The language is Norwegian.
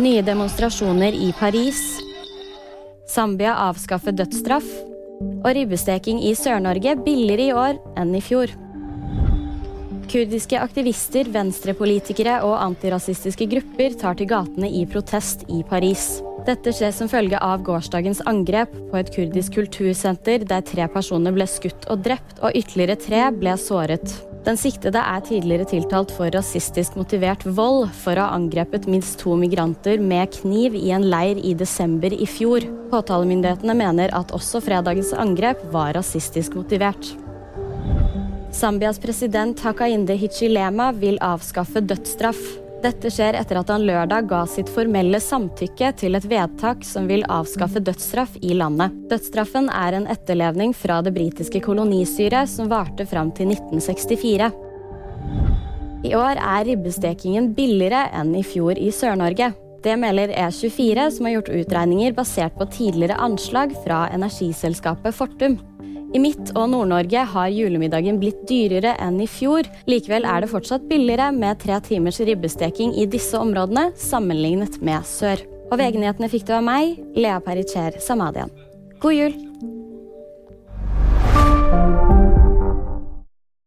Nye demonstrasjoner i Paris. Zambia avskaffer dødsstraff. Og ribbesteking i Sør-Norge billigere i år enn i fjor. Kurdiske aktivister, venstrepolitikere og antirasistiske grupper tar til gatene i protest i Paris. Dette skjer som følge av gårsdagens angrep på et kurdisk kultursenter der tre personer ble skutt og drept, og ytterligere tre ble såret. Den siktede er tidligere tiltalt for rasistisk motivert vold for å ha angrepet minst to migranter med kniv i en leir i desember i fjor. Påtalemyndighetene mener at også fredagens angrep var rasistisk motivert. Zambias president Hakainde Hichilema vil avskaffe dødsstraff. Dette skjer etter at han lørdag ga sitt formelle samtykke til et vedtak som vil avskaffe dødsstraff i landet. Dødsstraffen er en etterlevning fra det britiske kolonistyret som varte fram til 1964. I år er ribbestekingen billigere enn i fjor i Sør-Norge. Det melder E24, som har gjort utregninger basert på tidligere anslag fra energiselskapet Fortum. I Midt- og Nord-Norge har julemiddagen blitt dyrere enn i fjor. Likevel er det fortsatt billigere med tre timers ribbesteking i disse områdene sammenlignet med sør. Og VG-nyhetene fikk du av meg, Lea Pericher Samadian. God jul!